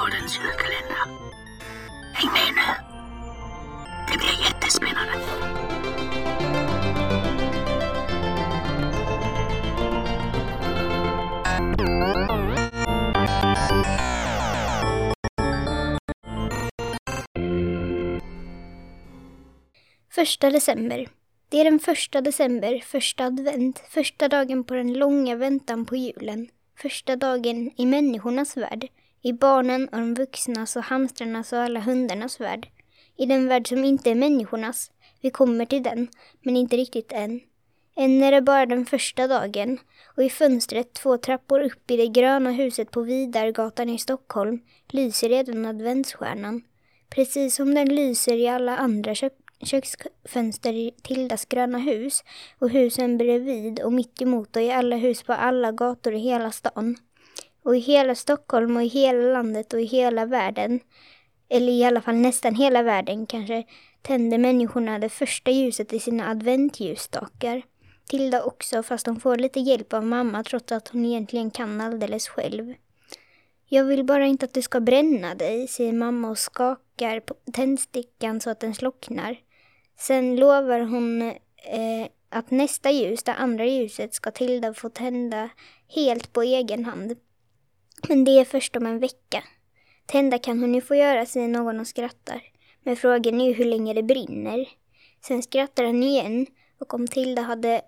Trädgårdens julkalender. Häng med nu! Det blir jättespännande! Första december. Det är den första december, första advent, första dagen på den långa väntan på julen, första dagen i människornas värld, i barnen och de vuxnas och hamstrarnas och alla hundarnas värld. I den värld som inte är människornas. Vi kommer till den, men inte riktigt än. Än är det bara den första dagen och i fönstret två trappor upp i det gröna huset på Vidargatan i Stockholm lyser redan adventsstjärnan. Precis som den lyser i alla andra kö köksfönster i Tildas gröna hus och husen bredvid och mitt emot och i alla hus på alla gator i hela stan. Och i hela Stockholm och i hela landet och i hela världen, eller i alla fall nästan hela världen kanske, tänder människorna det första ljuset i sina adventljusstakar. Tilda också, fast hon får lite hjälp av mamma trots att hon egentligen kan alldeles själv. Jag vill bara inte att du ska bränna dig, säger mamma och skakar på tändstickan så att den slocknar. Sen lovar hon eh, att nästa ljus, det andra ljuset, ska Tilda få tända helt på egen hand. Men det är först om en vecka. Tända kan hon ju få göra, säger någon och skrattar. Men frågan är ju hur länge det brinner. Sen skrattar han igen och om Tilda hade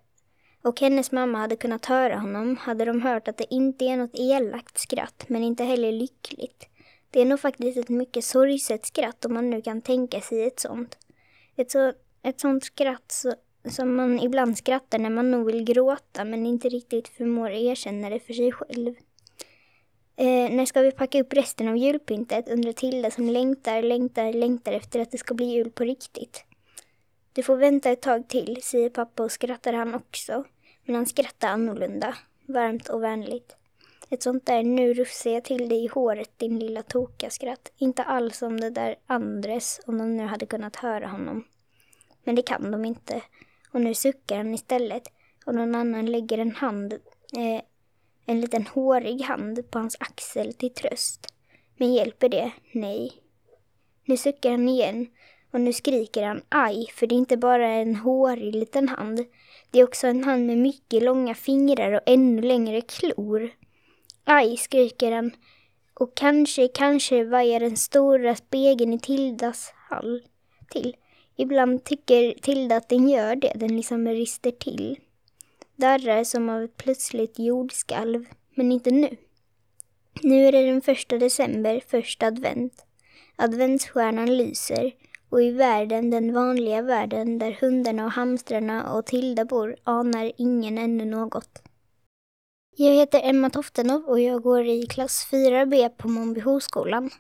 och hennes mamma hade kunnat höra honom hade de hört att det inte är något elakt skratt men inte heller lyckligt. Det är nog faktiskt ett mycket sorgset skratt om man nu kan tänka sig ett sånt. Ett, så, ett sånt skratt så, som man ibland skrattar när man nog vill gråta men inte riktigt förmår erkänna det för sig själv. Eh, när ska vi packa upp resten av julpyntet? undrar Tilda som längtar, längtar, längtar efter att det ska bli jul på riktigt. Du får vänta ett tag till, säger pappa och skrattar han också. Men han skrattar annorlunda, varmt och vänligt. Ett sånt där nu rufsar jag till dig i håret din lilla toka-skratt. Inte alls som det där Andres, om de nu hade kunnat höra honom. Men det kan de inte. Och nu suckar han istället och någon annan lägger en hand, eh, en liten hårig hand på hans axel till tröst. Men hjälper det? Nej. Nu suckar han igen och nu skriker han aj, för det är inte bara en hårig liten hand. Det är också en hand med mycket långa fingrar och ännu längre klor. Aj, skriker han. Och kanske, kanske vajar den stora spegeln i Tildas hall till. Ibland tycker Tilda att den gör det, den liksom rister till. Darrar som av ett plötsligt jordskalv, men inte nu. Nu är det den första december, första advent. Adventsstjärnan lyser och i världen, den vanliga världen där hundarna och hamstrarna och Tilda bor, anar ingen ännu något. Jag heter Emma Toftenov och jag går i klass 4B på Mombyhovskolan.